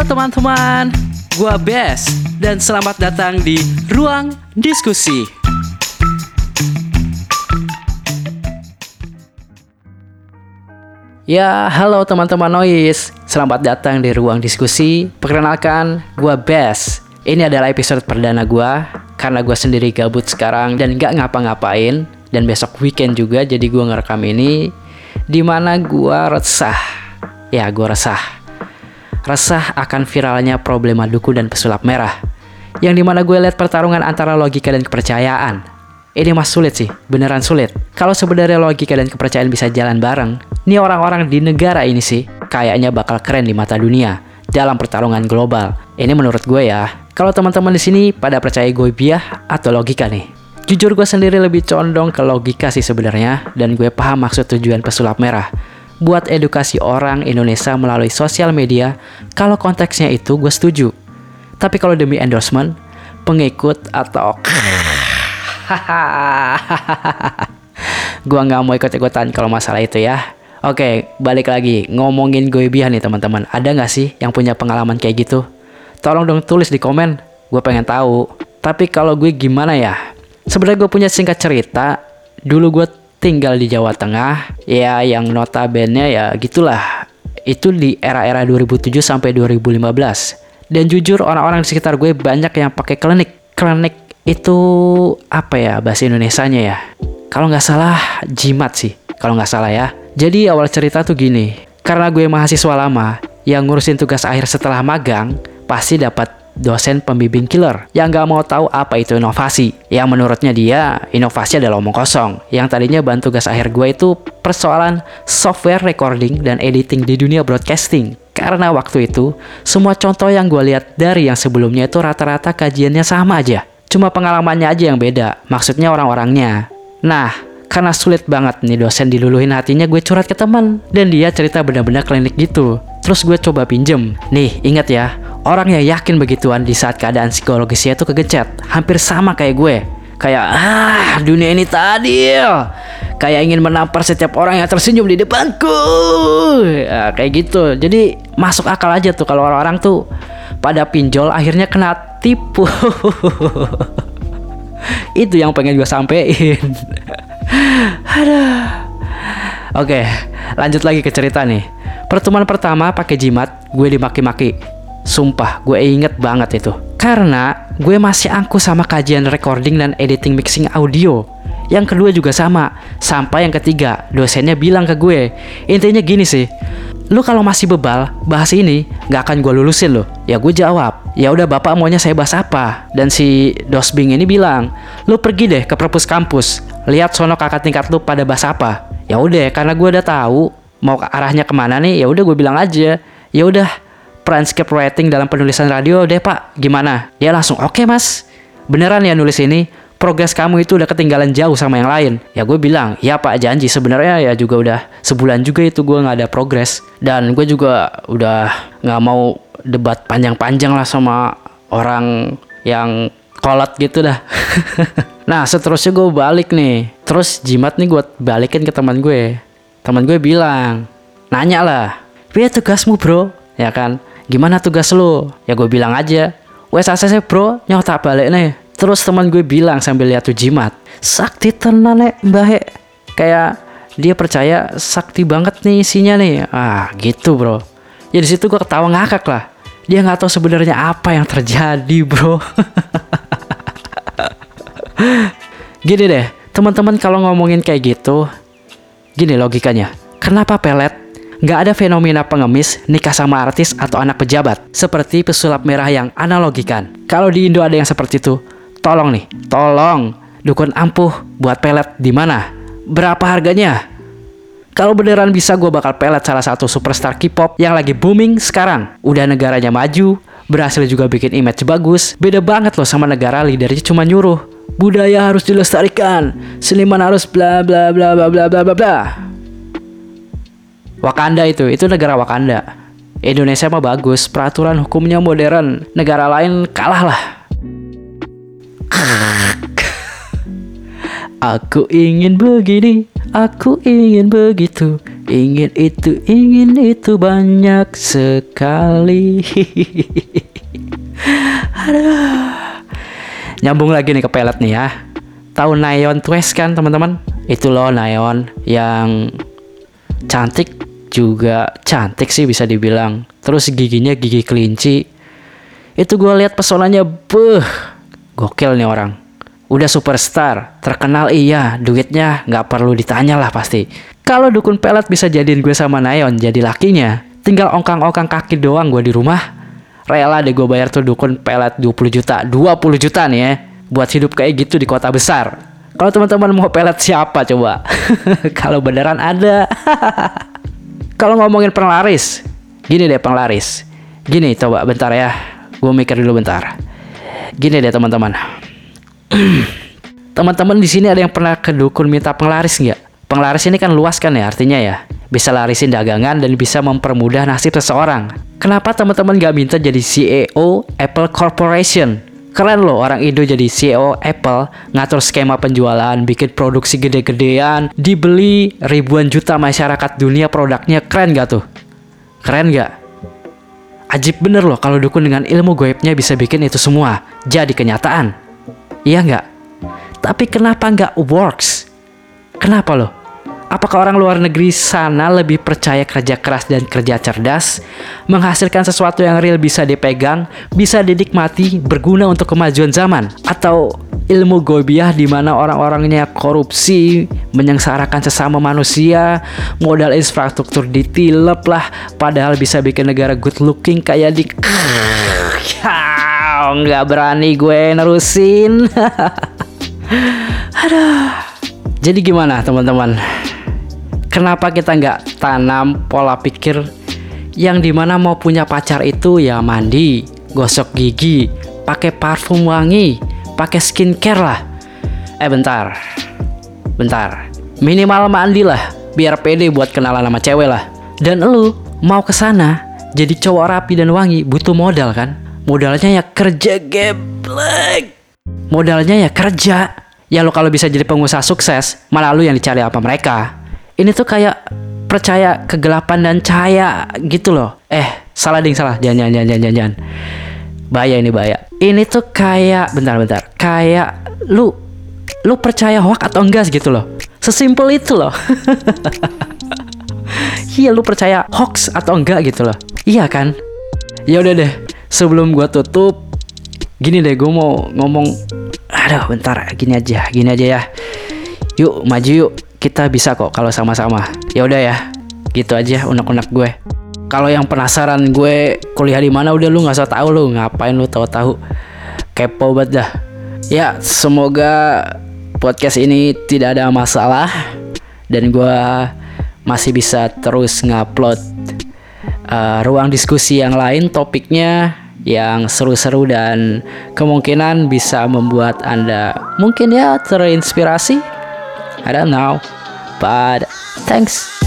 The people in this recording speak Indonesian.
Halo teman-teman, gua Bes dan selamat datang di Ruang Diskusi. Ya, halo teman-teman Noise. Selamat datang di Ruang Diskusi. Perkenalkan, gua Bes. Ini adalah episode perdana gua karena gua sendiri gabut sekarang dan gak ngapa-ngapain dan besok weekend juga jadi gua ngerekam ini di mana gua resah. Ya, gua resah. Resah akan viralnya problema dukun dan pesulap merah. Yang di mana gue lihat pertarungan antara logika dan kepercayaan. Ini mas sulit sih, beneran sulit. Kalau sebenarnya logika dan kepercayaan bisa jalan bareng, nih orang-orang di negara ini sih kayaknya bakal keren di mata dunia dalam pertarungan global. Ini menurut gue ya. Kalau teman-teman di sini pada percaya gue biah atau logika nih? Jujur gue sendiri lebih condong ke logika sih sebenarnya dan gue paham maksud tujuan pesulap merah buat edukasi orang Indonesia melalui sosial media, kalau konteksnya itu gue setuju. Tapi kalau demi endorsement, pengikut atau gua nggak mau ikut-ikutan kalau masalah itu ya. Oke, balik lagi ngomongin gue biar nih teman-teman. Ada nggak sih yang punya pengalaman kayak gitu? Tolong dong tulis di komen. Gue pengen tahu. Tapi kalau gue gimana ya? Sebenarnya gue punya singkat cerita. Dulu gue tinggal di Jawa Tengah ya yang notabene ya gitulah. Itu di era-era 2007 sampai 2015 dan jujur orang-orang di sekitar gue banyak yang pakai klinik. Klinik itu apa ya bahasa Indonesianya ya? Kalau nggak salah jimat sih kalau nggak salah ya. Jadi awal cerita tuh gini karena gue mahasiswa lama yang ngurusin tugas akhir setelah magang pasti dapat dosen pembimbing killer yang gak mau tahu apa itu inovasi. Yang menurutnya dia, inovasi adalah omong kosong. Yang tadinya bantu tugas akhir gue itu persoalan software recording dan editing di dunia broadcasting. Karena waktu itu, semua contoh yang gue lihat dari yang sebelumnya itu rata-rata kajiannya sama aja. Cuma pengalamannya aja yang beda, maksudnya orang-orangnya. Nah, karena sulit banget nih dosen diluluhin hatinya gue curhat ke teman dan dia cerita benar-benar klinik gitu. Terus gue coba pinjem. Nih, ingat ya, orang yang yakin begituan di saat keadaan psikologisnya itu kegencet, hampir sama kayak gue. Kayak, ah, dunia ini tadi Kayak ingin menampar setiap orang yang tersenyum di depanku. Ya, kayak gitu. Jadi masuk akal aja tuh kalau orang-orang tuh pada pinjol akhirnya kena tipu. itu yang pengen gue sampein. Aduh. Oke, lanjut lagi ke cerita nih. Pertemuan pertama pakai jimat, gue dimaki-maki. Sumpah, gue inget banget itu. Karena gue masih angku sama kajian recording dan editing mixing audio. Yang kedua juga sama. Sampai yang ketiga, dosennya bilang ke gue. Intinya gini sih. Lu kalau masih bebal, bahas ini gak akan gue lulusin loh. Ya gue jawab, ya udah bapak maunya saya bahas apa? Dan si dosbing ini bilang, lu pergi deh ke perpus kampus, lihat sono kakak tingkat lu pada bahas apa. Ya udah, karena gue udah tahu mau arahnya ke mana nih, ya udah gue bilang aja. Ya udah, transcript writing dalam penulisan radio deh pak. Gimana? Ya langsung oke okay, mas. Beneran ya nulis ini. Progres kamu itu udah ketinggalan jauh sama yang lain. Ya gue bilang ya pak janji. Sebenarnya ya juga udah sebulan juga itu gue nggak ada progres. Dan gue juga udah nggak mau debat panjang-panjang lah sama orang yang kolot gitu dah. Nah seterusnya gue balik nih. Terus jimat nih gue balikin ke teman gue. Teman gue bilang nanya lah Biar tugasmu bro? Ya kan gimana tugas lo? Ya gue bilang aja, wes ACC bro, nyota balik nih. Terus teman gue bilang sambil lihat tuh jimat, sakti tenan nek mbah Kayak dia percaya sakti banget nih isinya nih. Ah gitu bro. Ya di situ gue ketawa ngakak lah. Dia nggak tahu sebenarnya apa yang terjadi bro. gini deh, teman-teman kalau ngomongin kayak gitu, gini logikanya. Kenapa pelet nggak ada fenomena pengemis, nikah sama artis atau anak pejabat, seperti pesulap merah yang analogikan. Kalau di Indo ada yang seperti itu, tolong nih, tolong, dukun ampuh buat pelet di mana? Berapa harganya? Kalau beneran bisa gue bakal pelet salah satu superstar K-pop yang lagi booming sekarang. Udah negaranya maju, berhasil juga bikin image bagus. Beda banget loh sama negara leadernya cuma nyuruh. Budaya harus dilestarikan, seniman harus bla bla bla bla bla bla bla. Wakanda itu, itu negara Wakanda. Indonesia mah bagus, peraturan hukumnya modern. Negara lain kalah lah. Aku ingin begini, aku ingin begitu, ingin itu, ingin itu banyak sekali. Aduh. Nyambung lagi nih ke pelet nih ya. Tahu Nayon Twist kan teman-teman? Itu loh Nayon yang cantik juga cantik sih bisa dibilang. Terus giginya gigi kelinci. Itu gue lihat pesonanya, beh, gokil nih orang udah superstar, terkenal iya, duitnya nggak perlu ditanya lah pasti. Kalau dukun pelet bisa jadiin gue sama Nayon jadi lakinya, tinggal ongkang-ongkang kaki doang gue di rumah. Rela deh gue bayar tuh dukun pelet 20 juta, 20 juta nih ya, buat hidup kayak gitu di kota besar. Kalau teman-teman mau pelet siapa coba? Kalau beneran ada. Kalau ngomongin penglaris, gini deh penglaris. Gini coba bentar ya, gue mikir dulu bentar. Gini deh teman-teman Teman-teman di sini ada yang pernah ke dukun minta penglaris nggak? Penglaris ini kan luas kan ya artinya ya. Bisa larisin dagangan dan bisa mempermudah nasib seseorang. Kenapa teman-teman nggak minta jadi CEO Apple Corporation? Keren loh orang Indo jadi CEO Apple, ngatur skema penjualan, bikin produksi gede-gedean, dibeli ribuan juta masyarakat dunia produknya keren gak tuh? Keren gak? Ajib bener loh kalau dukun dengan ilmu goibnya bisa bikin itu semua jadi kenyataan. Iya nggak? Tapi kenapa nggak works? Kenapa loh? Apakah orang luar negeri sana lebih percaya kerja keras dan kerja cerdas, menghasilkan sesuatu yang real bisa dipegang, bisa dinikmati, berguna untuk kemajuan zaman, atau ilmu gobiah di mana orang-orangnya korupsi, menyengsarakan sesama manusia, modal infrastruktur ditilep lah, padahal bisa bikin negara good looking kayak di nggak berani gue nerusin. Aduh. Jadi gimana teman-teman? Kenapa kita nggak tanam pola pikir yang di mana mau punya pacar itu ya mandi, gosok gigi, pakai parfum wangi, pakai skincare lah. Eh bentar, bentar. Minimal mandi lah, biar pede buat kenalan sama cewek lah. Dan lu mau ke sana jadi cowok rapi dan wangi butuh modal kan? modalnya ya kerja geblek modalnya ya kerja ya lo kalau bisa jadi pengusaha sukses malah lo yang dicari apa mereka ini tuh kayak percaya kegelapan dan cahaya gitu loh. Eh salah ding salah. Jangan jangan jangan jangan, jangan. bahaya ini bahaya. Ini tuh kayak bentar bentar. Kayak lu lu percaya hoax atau enggak gitu loh. Sesimpel itu loh. Iya lu percaya hoax atau enggak gitu loh. Iya kan? Ya udah deh sebelum gue tutup gini deh gue mau ngomong. Aduh bentar. Gini aja gini aja ya. Yuk maju yuk kita bisa kok kalau sama-sama. Ya udah ya gitu aja unek-unek gue. Kalau yang penasaran gue kuliah di mana udah lu nggak usah tahu lu ngapain lu tahu-tahu. Kepo banget dah. Ya semoga podcast ini tidak ada masalah dan gue masih bisa terus ngupload uh, ruang diskusi yang lain topiknya yang seru-seru dan kemungkinan bisa membuat Anda mungkin ya terinspirasi. I don't know. But thanks